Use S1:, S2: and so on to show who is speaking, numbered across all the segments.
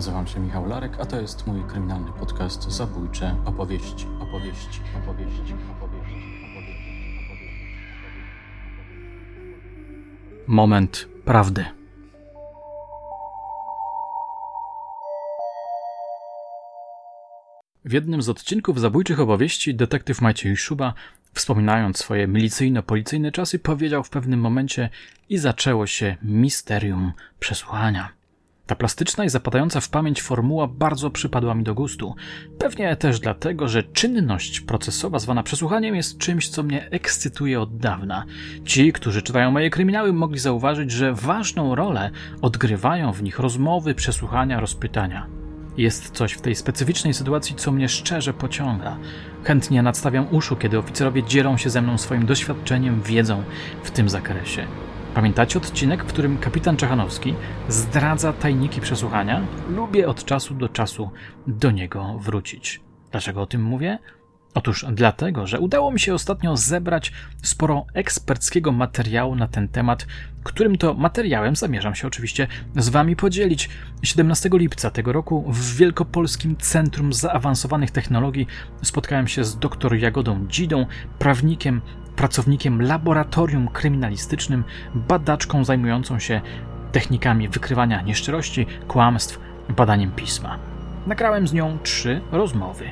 S1: Nazywam się Michał Larek, a to jest mój kryminalny podcast Zabójcze opowieści, opowieści, opowieści, opowieści, opowieści. Moment prawdy. W jednym z odcinków zabójczych opowieści detektyw Maciej Szuba, wspominając swoje milicyjno-policyjne czasy, powiedział w pewnym momencie i zaczęło się misterium przesłuchania. Ta plastyczna i zapadająca w pamięć formuła bardzo przypadła mi do gustu. Pewnie też dlatego, że czynność procesowa zwana przesłuchaniem jest czymś, co mnie ekscytuje od dawna. Ci, którzy czytają moje kryminały, mogli zauważyć, że ważną rolę odgrywają w nich rozmowy, przesłuchania, rozpytania. Jest coś w tej specyficznej sytuacji, co mnie szczerze pociąga. Chętnie nadstawiam uszu, kiedy oficerowie dzielą się ze mną swoim doświadczeniem, wiedzą w tym zakresie. Pamiętacie odcinek, w którym kapitan Czechanowski zdradza tajniki przesłuchania? Lubię od czasu do czasu do niego wrócić. Dlaczego o tym mówię? Otóż dlatego, że udało mi się ostatnio zebrać sporo eksperckiego materiału na ten temat, którym to materiałem zamierzam się oczywiście z Wami podzielić. 17 lipca tego roku w Wielkopolskim Centrum Zaawansowanych Technologii spotkałem się z dr Jagodą Dzidą, prawnikiem, pracownikiem laboratorium kryminalistycznym, badaczką zajmującą się technikami wykrywania nieszczerości, kłamstw, badaniem pisma. Nagrałem z nią trzy rozmowy.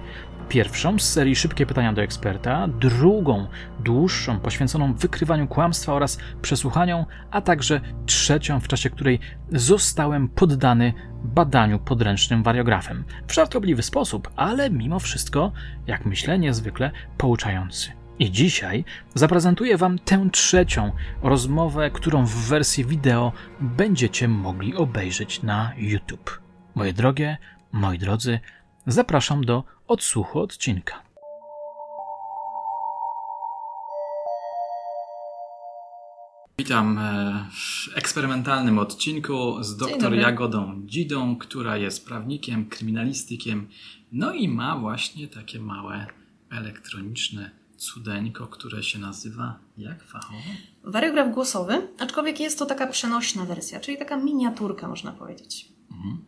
S1: Pierwszą z serii Szybkie pytania do eksperta, drugą, dłuższą, poświęconą wykrywaniu kłamstwa oraz przesłuchaniom, a także trzecią, w czasie której zostałem poddany badaniu podręcznym wariografem. W żartobliwy sposób, ale mimo wszystko, jak myślę, niezwykle pouczający. I dzisiaj zaprezentuję Wam tę trzecią rozmowę, którą w wersji wideo będziecie mogli obejrzeć na YouTube. Moje drogie, moi drodzy, zapraszam do odsłuchu odcinka. Witam e, w eksperymentalnym odcinku z dr Jagodą Dzidą, która jest prawnikiem, kryminalistykiem, no i ma właśnie takie małe elektroniczne cudeńko, które się nazywa jak fachowo?
S2: Wariograf głosowy, aczkolwiek jest to taka przenośna wersja, czyli taka miniaturka można powiedzieć. Mhm.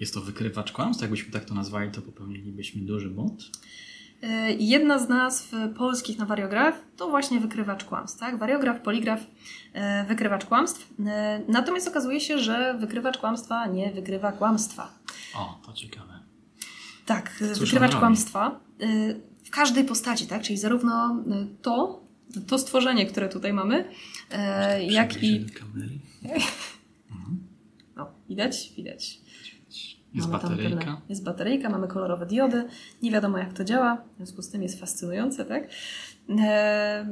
S1: Jest to wykrywacz kłamstw? Jakbyśmy tak to nazwali, to popełnilibyśmy duży błąd?
S2: E, jedna z nazw polskich na wariograf to właśnie wykrywacz kłamstw. Tak? Wariograf, poligraf, e, wykrywacz kłamstw. E, natomiast okazuje się, że wykrywacz kłamstwa nie wykrywa kłamstwa.
S1: O, to ciekawe.
S2: Tak, Cóż wykrywacz kłamstwa w każdej postaci, tak? Czyli zarówno to, to stworzenie, które tutaj mamy, jak i. No, widać, widać.
S1: Jest mamy bateryjka.
S2: jest bateryjka, mamy kolorowe diody. Nie wiadomo jak to działa, w związku z tym jest fascynujące, tak? Eee,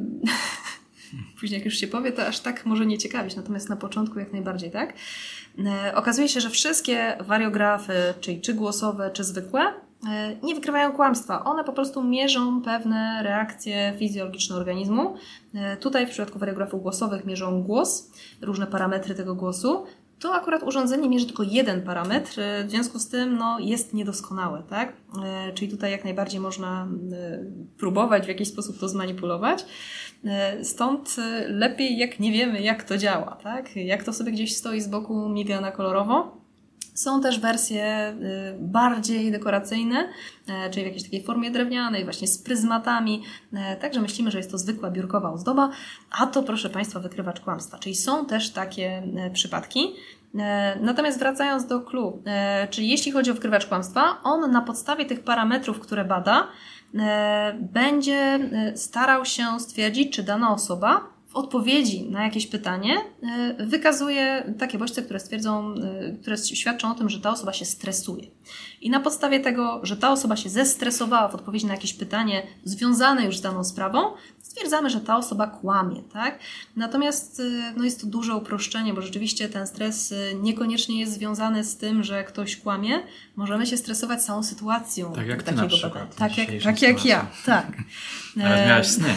S2: później jak już się powie, to aż tak może nie ciekawić, natomiast na początku jak najbardziej, tak? Eee, okazuje się, że wszystkie wariografy, czyli czy głosowe, czy zwykłe, e, nie wykrywają kłamstwa. One po prostu mierzą pewne reakcje fizjologiczne organizmu. E, tutaj w przypadku wariografów głosowych mierzą głos, różne parametry tego głosu to akurat urządzenie mierzy tylko jeden parametr, e, w związku z tym no, jest niedoskonałe, tak? E, czyli tutaj jak najbardziej można e, próbować w jakiś sposób to zmanipulować. Stąd lepiej jak nie wiemy jak to działa, tak? Jak to sobie gdzieś stoi z boku, miga na kolorowo, są też wersje y, bardziej dekoracyjne, e, czyli w jakiejś takiej formie drewnianej, właśnie z pryzmatami. E, także myślimy, że jest to zwykła biurkowa ozdoba, a to proszę Państwa wykrywacz kłamstwa. Czyli są też takie e, przypadki. Natomiast wracając do clue, czyli jeśli chodzi o wykrywacz kłamstwa, on na podstawie tych parametrów, które bada, będzie starał się stwierdzić, czy dana osoba odpowiedzi na jakieś pytanie e, wykazuje takie bodźce, które stwierdzą, e, które świadczą o tym, że ta osoba się stresuje. I na podstawie tego, że ta osoba się zestresowała w odpowiedzi na jakieś pytanie związane już z daną sprawą, stwierdzamy, że ta osoba kłamie, tak? Natomiast y, no jest to duże uproszczenie, bo rzeczywiście ten stres y, niekoniecznie jest związany z tym, że ktoś kłamie. Możemy się stresować całą sytuacją.
S1: Tak jak ty na przykład,
S2: Tak, jak, tak jak ja, tak.
S1: Teraz miałaś sny.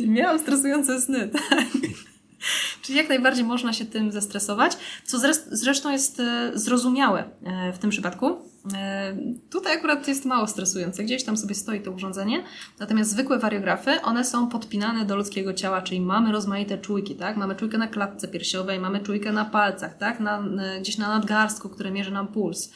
S2: Miałam stresujące sny, tak. Czyli jak najbardziej można się tym zestresować, co zresztą jest y, zrozumiałe w tym przypadku tutaj akurat jest mało stresujące. Gdzieś tam sobie stoi to urządzenie. Natomiast zwykłe wariografy, one są podpinane do ludzkiego ciała, czyli mamy rozmaite czujki, tak? Mamy czujkę na klatce piersiowej, mamy czujkę na palcach, tak? Na, gdzieś na nadgarstku, które mierzy nam puls.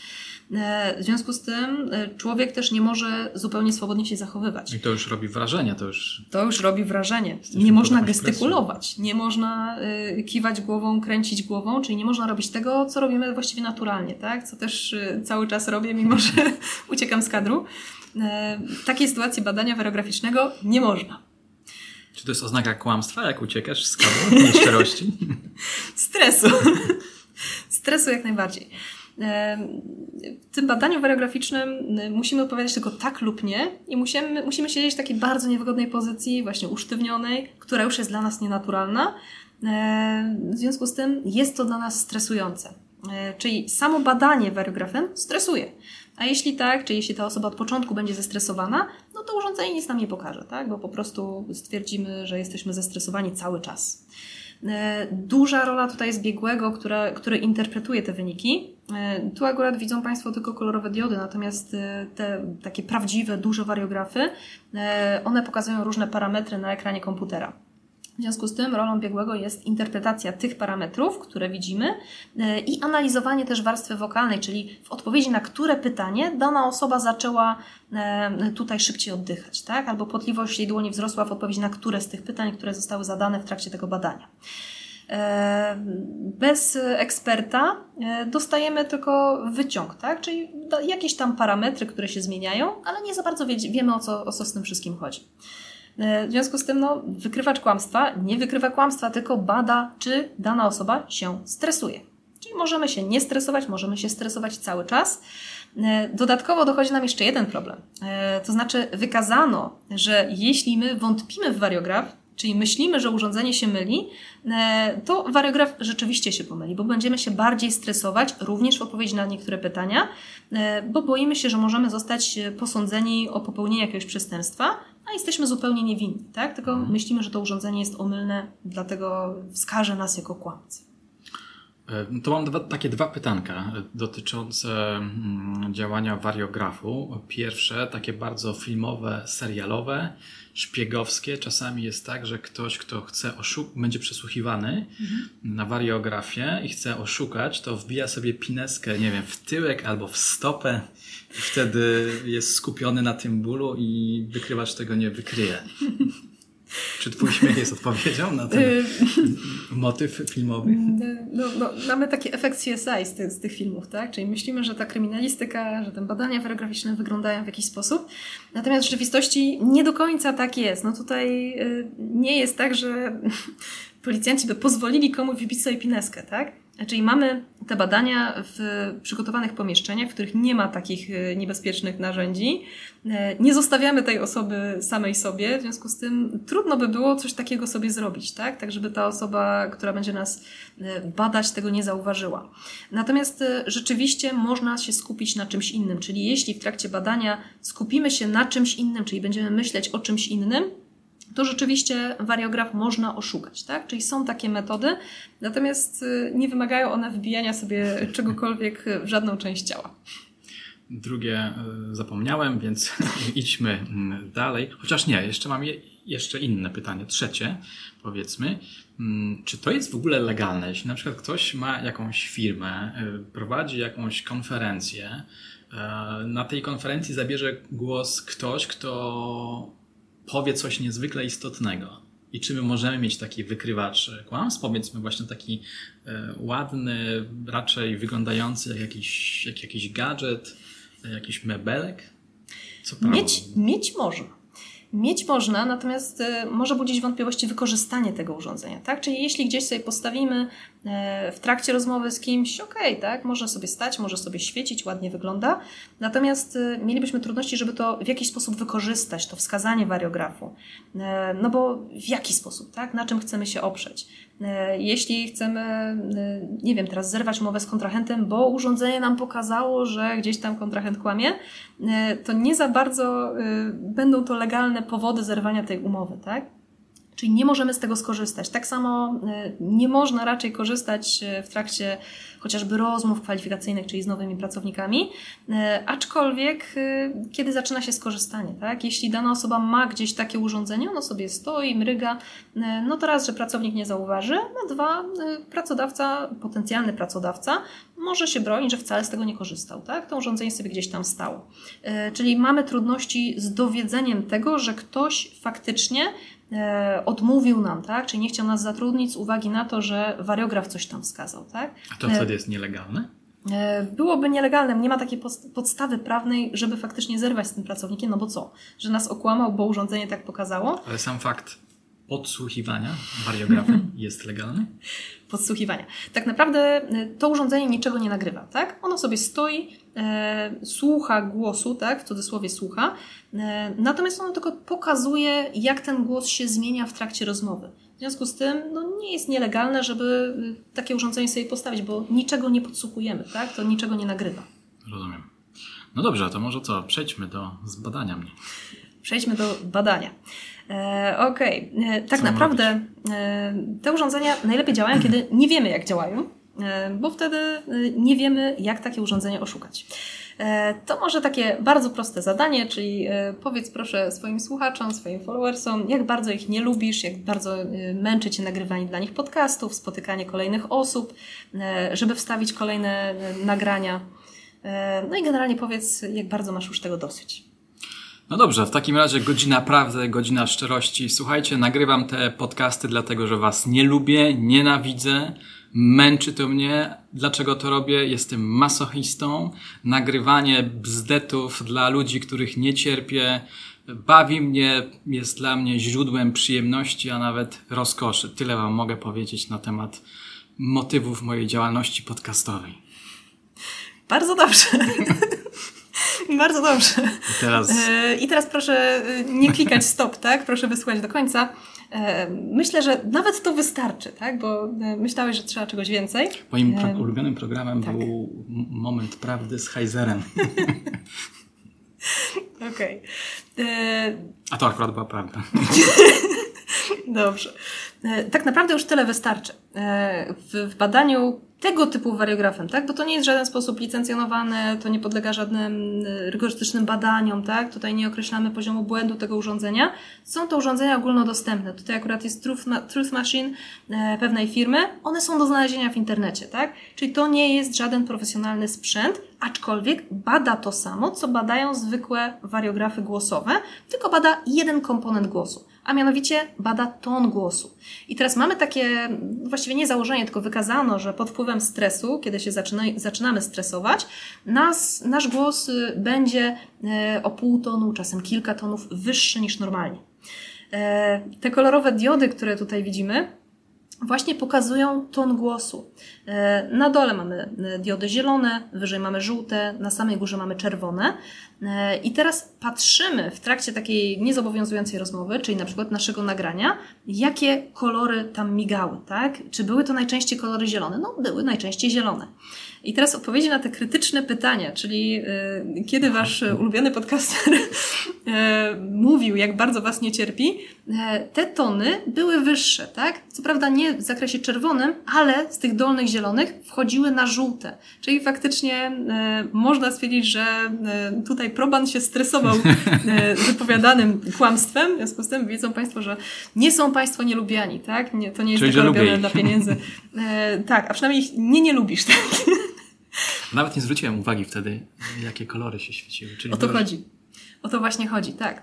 S2: E, w związku z tym e, człowiek też nie może zupełnie swobodnie się zachowywać.
S1: I to już robi wrażenie, to już.
S2: To już robi wrażenie. Nie można gestykulować, nie można e, kiwać głową, kręcić głową, czyli nie można robić tego, co robimy właściwie naturalnie, tak? Co też cały czas robię, mimo że uciekam z kadru. W takiej sytuacji badania wierograficznego nie można.
S1: Czy to jest oznaka kłamstwa, jak uciekasz z kadru, nieszczerości?
S2: Stresu. Stresu jak najbardziej. W tym badaniu wariagraficznym musimy odpowiadać tylko tak lub nie i musimy, musimy siedzieć w takiej bardzo niewygodnej pozycji, właśnie usztywnionej, która już jest dla nas nienaturalna. W związku z tym jest to dla nas stresujące. E, czyli samo badanie wariografem stresuje. A jeśli tak, czy jeśli ta osoba od początku będzie zestresowana, no to urządzenie nic nam nie pokaże, tak? bo po prostu stwierdzimy, że jesteśmy zestresowani cały czas. E, duża rola tutaj jest biegłego, która, który interpretuje te wyniki. E, tu akurat widzą Państwo tylko kolorowe diody, natomiast te takie prawdziwe, duże wariografy, one pokazują różne parametry na ekranie komputera. W związku z tym rolą biegłego jest interpretacja tych parametrów, które widzimy e, i analizowanie też warstwy wokalnej, czyli w odpowiedzi na które pytanie dana osoba zaczęła e, tutaj szybciej oddychać, tak? albo potliwość jej dłoni wzrosła w odpowiedzi na które z tych pytań, które zostały zadane w trakcie tego badania. E, bez eksperta dostajemy tylko wyciąg, tak? czyli jakieś tam parametry, które się zmieniają, ale nie za bardzo wiemy o co, o co z tym wszystkim chodzi. E, w związku z tym, no, wykrywacz kłamstwa nie wykrywa kłamstwa, tylko bada, czy dana osoba się stresuje. Czyli możemy się nie stresować, możemy się stresować cały czas. E, dodatkowo dochodzi nam jeszcze jeden problem. E, to znaczy, wykazano, że jeśli my wątpimy w wariograf, czyli myślimy, że urządzenie się myli, to wariograf rzeczywiście się pomyli, bo będziemy się bardziej stresować również w odpowiedzi na niektóre pytania, bo boimy się, że możemy zostać posądzeni o popełnienie jakiegoś przestępstwa, jesteśmy zupełnie niewinni, tak? Tylko mhm. myślimy, że to urządzenie jest omylne, dlatego wskaże nas jako kłamcy.
S1: E, to mam dwa, takie dwa pytanka dotyczące mm, działania wariografu. Pierwsze, takie bardzo filmowe, serialowe, szpiegowskie. Czasami jest tak, że ktoś, kto chce oszukać, będzie przesłuchiwany mhm. na wariografię i chce oszukać, to wbija sobie pineskę, nie wiem, w tyłek albo w stopę wtedy jest skupiony na tym bólu i wykrywacz tego nie wykryje. Czy twój śmiech jest odpowiedzią na ten motyw filmowy?
S2: No, no, mamy taki efekt CSI z tych, z tych filmów, tak? Czyli myślimy, że ta kryminalistyka, że te badania fotograficzne wyglądają w jakiś sposób. Natomiast w rzeczywistości nie do końca tak jest. No tutaj y, nie jest tak, że policjanci by pozwolili komuś wybić sobie pineskę, tak? Czyli mamy te badania w przygotowanych pomieszczeniach, w których nie ma takich e, niebezpiecznych narzędzi. E, nie zostawiamy tej osoby samej sobie, w związku z tym trudno by było coś takiego sobie zrobić, tak? Tak, żeby ta osoba, która będzie nas e, badać, tego nie zauważyła. Natomiast rzeczywiście można się skupić na czymś innym, czyli jeśli w trakcie badania skupimy się na czymś innym, czyli będziemy myśleć o czymś innym, to rzeczywiście wariograf można oszukać, tak? Czyli są takie metody, natomiast y, nie wymagają one wbijania sobie czegokolwiek w żadną część ciała.
S1: Drugie y, zapomniałem, więc idźmy mm, dalej. Chociaż nie, jeszcze mam je, jeszcze inne pytanie, trzecie, powiedzmy. Mm, czy to jest w ogóle legalne? Jeśli na przykład ktoś ma jakąś firmę, y, prowadzi jakąś konferencję, na tej konferencji zabierze głos ktoś, kto powie coś niezwykle istotnego. I czy my możemy mieć taki wykrywacz kłamstw, powiedzmy właśnie taki e, ładny, raczej wyglądający jak jakiś, jak jakiś gadżet, jakiś mebelek?
S2: Co mieć, mieć można. Mieć można, natomiast e, może budzić wątpliwości wykorzystanie tego urządzenia, tak? Czyli jeśli gdzieś sobie postawimy e, w trakcie rozmowy z kimś, okej, okay, tak, może sobie stać, może sobie świecić, ładnie wygląda, natomiast e, mielibyśmy trudności, żeby to w jakiś sposób wykorzystać, to wskazanie wariografu. No bo w jaki sposób, tak? Na czym chcemy się oprzeć? Jeśli chcemy, nie wiem, teraz zerwać umowę z kontrahentem, bo urządzenie nam pokazało, że gdzieś tam kontrahent kłamie, to nie za bardzo będą to legalne powody zerwania tej umowy, tak? Czyli nie możemy z tego skorzystać. Tak samo e, nie można raczej korzystać e, w trakcie chociażby rozmów kwalifikacyjnych, czyli z nowymi pracownikami, e, aczkolwiek kiedy zaczyna się skorzystanie, tak? Jeśli dana osoba ma gdzieś takie urządzenie, ono sobie stoi, mryga, no to raz, że pracownik nie zauważy, no dwa, pracodawca, potencjalny pracodawca może się bronić, że wcale z tego nie korzystał, tak? To urządzenie sobie gdzieś tam stało. Czyli mamy trudności z dowiedzeniem tego, że ktoś faktycznie odmówił nam, tak? Czyli nie chciał nas zatrudnić z uwagi na to, że wariograf coś tam wskazał, tak?
S1: A to wtedy jest nielegalne?
S2: E, byłoby nielegalne. Nie ma takiej podstawy prawnej, żeby faktycznie zerwać z tym pracownikiem, no bo co? Że nas okłamał, bo urządzenie tak pokazało?
S1: Ale sam fakt podsłuchiwania wariografem jest legalny?
S2: Podsłuchiwania. Tak naprawdę e, to urządzenie niczego nie nagrywa, tak? Ono sobie stoi, e, słucha głosu, tak? W cudzysłowie słucha. E, natomiast ono tylko pokazuje, jak ten głos się zmienia w trakcie rozmowy. W związku z tym no, nie jest nielegalne, żeby e, takie urządzenie sobie postawić, bo niczego nie podsłuchujemy, tak? To niczego nie nagrywa.
S1: Rozumiem. No dobrze, to może co? Przejdźmy do zbadania mnie.
S2: Przejdźmy do badania. E, Okej, okay. E, tak Co naprawdę e, te urządzenia najlepiej działają, kiedy nie wiemy, jak działają, bo wtedy nie wiemy, jak takie urządzenie oszukać. To może takie bardzo proste zadanie, czyli powiedz proszę swoim słuchaczom, swoim followersom, jak bardzo ich nie lubisz, jak bardzo męczy Cię nagrywanie dla nich podcastów, spotykanie kolejnych osób, żeby wstawić kolejne nagrania. No i generalnie powiedz, jak bardzo masz już tego dosyć.
S1: No dobrze, w takim razie godzina prawdy, godzina szczerości. Słuchajcie, nagrywam te podcasty dlatego, że Was nie lubię, nienawidzę, męczy to mnie. Dlaczego to robię? Jestem masochistą. Nagrywanie bzdetów dla ludzi, których nie cierpię, bawi mnie, jest dla mnie źródłem przyjemności, a nawet rozkoszy. Tyle Wam mogę powiedzieć na temat motywów mojej działalności podcastowej.
S2: Bardzo dobrze. Bardzo dobrze.
S1: I teraz...
S2: E, I teraz proszę e, nie klikać stop, tak? Proszę wysłuchać do końca. E, myślę, że nawet to wystarczy, tak? Bo myślałeś, że trzeba czegoś więcej.
S1: Moim pro ulubionym programem tak. był Moment Prawdy z Heizerem.
S2: Okej.
S1: Okay. A to akurat była prawda.
S2: Dobrze. Tak naprawdę już tyle wystarczy. W badaniu tego typu wariografem, tak? Bo to nie jest w żaden sposób licencjonowane, to nie podlega żadnym rygorystycznym badaniom, tak? Tutaj nie określamy poziomu błędu tego urządzenia. Są to urządzenia ogólnodostępne. Tutaj akurat jest Truth, Truth Machine e, pewnej firmy. One są do znalezienia w internecie, tak? Czyli to nie jest żaden profesjonalny sprzęt, aczkolwiek bada to samo, co badają zwykłe wariografy głosowe, tylko bada jeden komponent głosu a mianowicie bada ton głosu. I teraz mamy takie, właściwie nie założenie, tylko wykazano, że pod wpływem stresu, kiedy się zaczyna, zaczynamy stresować, nas, nasz głos y, będzie e, o pół tonu, czasem kilka tonów wyższy niż normalnie. E, te kolorowe diody, które tutaj widzimy, właśnie pokazują ton głosu. E, na dole mamy e, diody zielone, wyżej mamy żółte, na samej górze mamy czerwone. E, I teraz patrzymy w trakcie takiej niezobowiązującej rozmowy, czyli na przykład naszego nagrania, jakie kolory tam migały, tak? Czy były to najczęściej kolory zielone? No, były najczęściej zielone. I teraz odpowiedzi na te krytyczne pytania, czyli y, kiedy wasz ulubiony podcaster y, mówił, jak bardzo was nie cierpi, y, te tony były wyższe, tak? Co prawda nie w zakresie czerwonym, ale z tych dolnych zielonych wchodziły na żółte. Czyli faktycznie można stwierdzić, że tutaj proban się stresował wypowiadanym kłamstwem. W związku z tym wiedzą Państwo, że nie są Państwo nielubiani, tak? Nie, to nie jest tylko robione dla pieniędzy. tak, a przynajmniej ich nie nie lubisz, tak?
S1: Nawet nie zwróciłem uwagi wtedy, jakie kolory się świeciły.
S2: Czyli o to chodzi. O to właśnie chodzi, tak.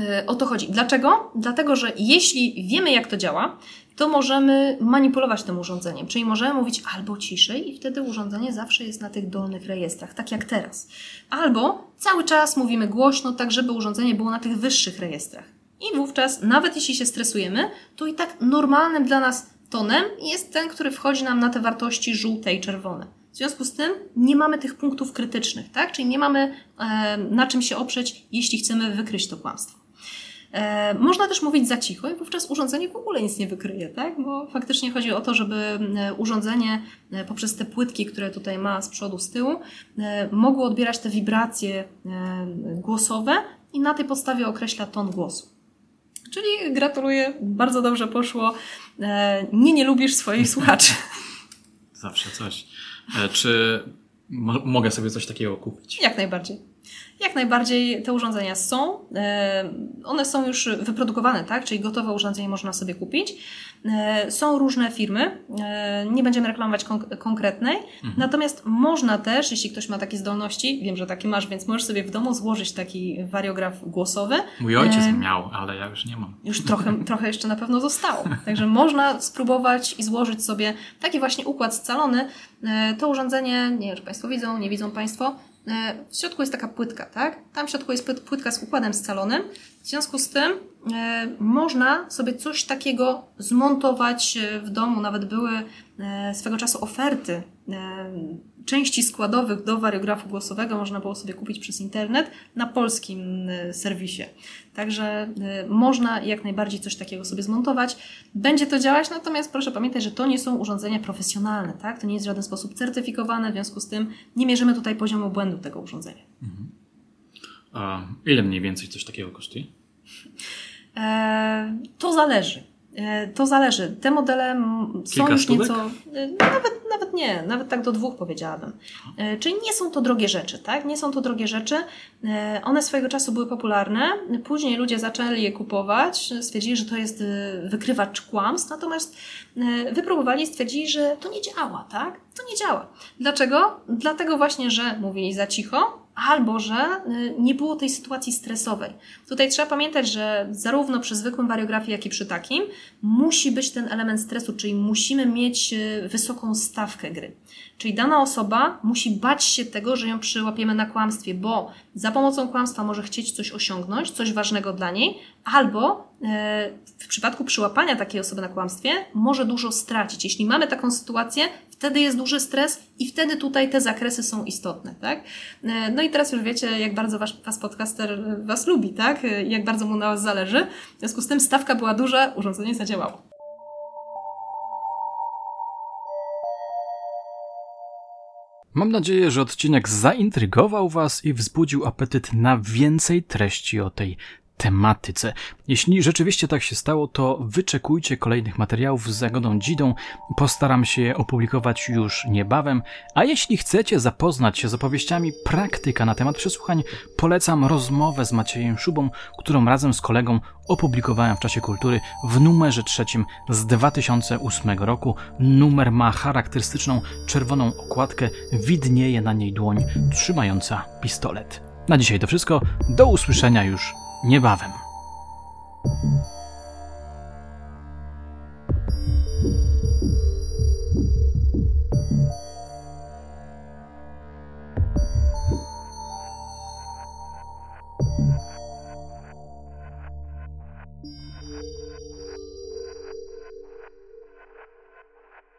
S2: E, o to chodzi. Dlaczego? Dlatego, że jeśli wiemy, jak to działa, to możemy manipulować tym urządzeniem. Czyli możemy mówić albo ciszej i wtedy urządzenie zawsze jest na tych dolnych rejestrach, tak jak teraz. Albo cały czas mówimy głośno, tak żeby urządzenie było na tych wyższych rejestrach. I wówczas, nawet jeśli się stresujemy, to i tak normalnym dla nas tonem jest ten, który wchodzi nam na te wartości żółte i czerwone. W związku z tym nie mamy tych punktów krytycznych, tak? Czyli nie mamy na czym się oprzeć, jeśli chcemy wykryć to kłamstwo. E, można też mówić za cicho i wówczas urządzenie w ogóle nic nie wykryje, tak? Bo faktycznie chodzi o to, żeby e, urządzenie e, poprzez te płytki, które tutaj ma z przodu, z tyłu, mogło odbierać te wibracje głosowe i na tej podstawie określa ton głosu. Czyli gratuluję, bardzo dobrze poszło. Nie, nie lubisz swoich słuchaczy.
S1: Zawsze coś. E, czy mo mogę sobie coś takiego kupić?
S2: Jak najbardziej. Jak najbardziej te urządzenia są. E, one są już wyprodukowane, tak? Czyli gotowe urządzenie można sobie kupić. E, są różne firmy, e, nie będziemy reklamować konk konkretnej, mhm. natomiast można też, jeśli ktoś ma takie zdolności, wiem, że takie masz, więc możesz sobie w domu złożyć taki wariograf głosowy.
S1: Mój ojciec e... miał, ale ja już nie mam.
S2: Już trochę, trochę jeszcze na pewno zostało. Także można spróbować i złożyć sobie taki właśnie układ scalony. To urządzenie, nie wiem, czy Państwo widzą, nie widzą Państwo, w środku jest taka płytka, tak? Tam w środku jest płytka z układem scalonym. W związku z tym e, można sobie coś takiego zmontować e, w domu. Nawet były e, swego czasu oferty części składowych do wariografu głosowego można było sobie kupić przez internet na polskim serwisie. Także można jak najbardziej coś takiego sobie zmontować. Będzie to działać, natomiast proszę pamiętać, że to nie są urządzenia profesjonalne, tak? To nie jest w żaden sposób certyfikowane, w związku z tym nie mierzymy tutaj poziomu błędu tego urządzenia. Mhm.
S1: A ile mniej więcej coś takiego kosztuje?
S2: E, to zależy. E, to zależy. Te modele są Kilka już nieco. E, nawet, nawet nie, nawet tak do dwóch powiedziałabym. Czyli nie są to drogie rzeczy, tak? Nie są to drogie rzeczy. One swojego czasu były popularne. Później ludzie zaczęli je kupować, stwierdzili, że to jest wykrywacz kłamstw, natomiast wypróbowali i stwierdzili, że to nie działa, tak? To nie działa. Dlaczego? Dlatego właśnie, że mówili za cicho, albo że y, nie było tej sytuacji stresowej. Tutaj trzeba pamiętać, że zarówno przy zwykłym wariografii, jak i przy takim musi być ten element stresu, czyli musimy mieć y, wysoką stawkę gry. Czyli dana osoba musi bać się tego, że ją przyłapiemy na kłamstwie, bo za pomocą kłamstwa może chcieć coś osiągnąć, coś ważnego dla niej, albo e, w przypadku przyłapania takiej osoby na kłamstwie może dużo stracić. Jeśli mamy taką sytuację, wtedy jest duży stres i wtedy tutaj te zakresy są istotne, tak? E, no i teraz już wiecie, jak bardzo wasz, was podcaster was lubi, tak? E, jak bardzo mu na was zależy. W związku z tym stawka była duża, urządzenie zadziałało.
S1: Mam nadzieję, że odcinek zaintrygował Was i wzbudził apetyt na więcej treści o tej tematyce. Jeśli rzeczywiście tak się stało, to wyczekujcie kolejnych materiałów z Zagodą Dzidą. Postaram się je opublikować już niebawem. A jeśli chcecie zapoznać się z opowieściami praktyka na temat przesłuchań, polecam rozmowę z Maciejem Szubą, którą razem z kolegą opublikowałem w czasie kultury w numerze trzecim z 2008 roku. Numer ma charakterystyczną czerwoną okładkę, widnieje na niej dłoń trzymająca pistolet. Na dzisiaj to wszystko. Do usłyszenia już niebawem.